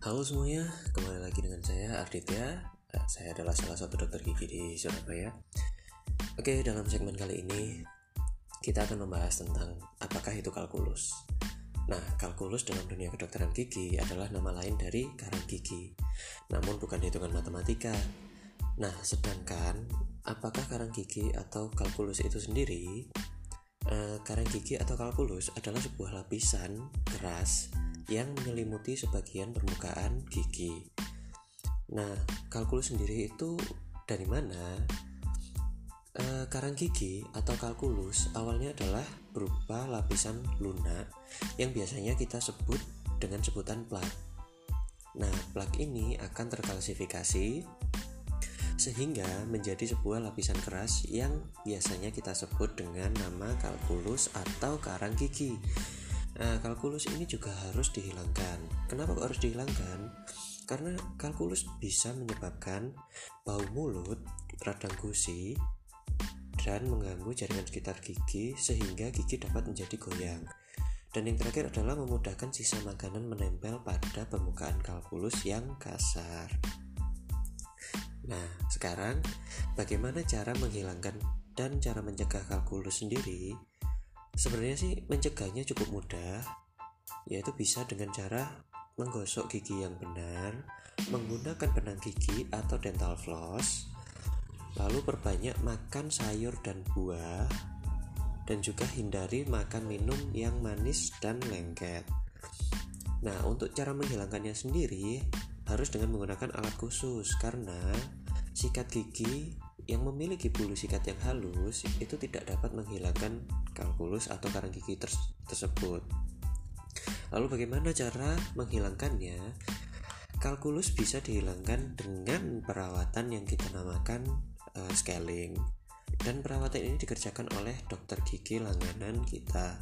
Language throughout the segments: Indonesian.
Halo semuanya, kembali lagi dengan saya Arditya. Eh, Saya adalah salah satu dokter gigi di Surabaya. Oke, dalam segmen kali ini kita akan membahas tentang apakah itu kalkulus. Nah, kalkulus dalam dunia kedokteran gigi adalah nama lain dari karang gigi, namun bukan hitungan matematika. Nah, sedangkan apakah karang gigi atau kalkulus itu sendiri? Eh, karang gigi atau kalkulus adalah sebuah lapisan keras yang menyelimuti sebagian permukaan gigi. Nah, kalkulus sendiri itu dari mana? E, karang gigi atau kalkulus awalnya adalah berupa lapisan lunak yang biasanya kita sebut dengan sebutan plak. Nah, plak ini akan terkalsifikasi sehingga menjadi sebuah lapisan keras yang biasanya kita sebut dengan nama kalkulus atau karang gigi. Nah, kalkulus ini juga harus dihilangkan. Kenapa harus dihilangkan? Karena kalkulus bisa menyebabkan bau mulut, radang gusi, dan mengganggu jaringan sekitar gigi sehingga gigi dapat menjadi goyang. Dan yang terakhir adalah memudahkan sisa makanan menempel pada permukaan kalkulus yang kasar. Nah, sekarang bagaimana cara menghilangkan dan cara mencegah kalkulus sendiri? Sebenarnya sih mencegahnya cukup mudah, yaitu bisa dengan cara menggosok gigi yang benar, menggunakan benang gigi atau dental floss, lalu perbanyak makan sayur dan buah, dan juga hindari makan minum yang manis dan lengket. Nah, untuk cara menghilangkannya sendiri harus dengan menggunakan alat khusus karena sikat gigi yang memiliki bulu sikat yang halus itu tidak dapat menghilangkan kalkulus atau karang gigi tersebut. Lalu bagaimana cara menghilangkannya? Kalkulus bisa dihilangkan dengan perawatan yang kita namakan uh, scaling. Dan perawatan ini dikerjakan oleh dokter gigi langganan kita.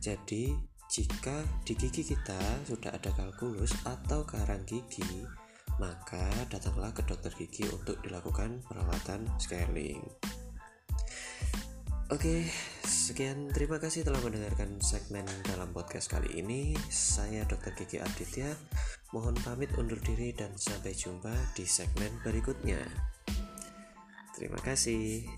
Jadi, jika di gigi kita sudah ada kalkulus atau karang gigi, maka datanglah ke dokter gigi untuk dilakukan perawatan scaling. Oke, sekian terima kasih telah mendengarkan segmen dalam podcast kali ini. Saya Dr. Gigi Aditya. Mohon pamit undur diri dan sampai jumpa di segmen berikutnya. Terima kasih.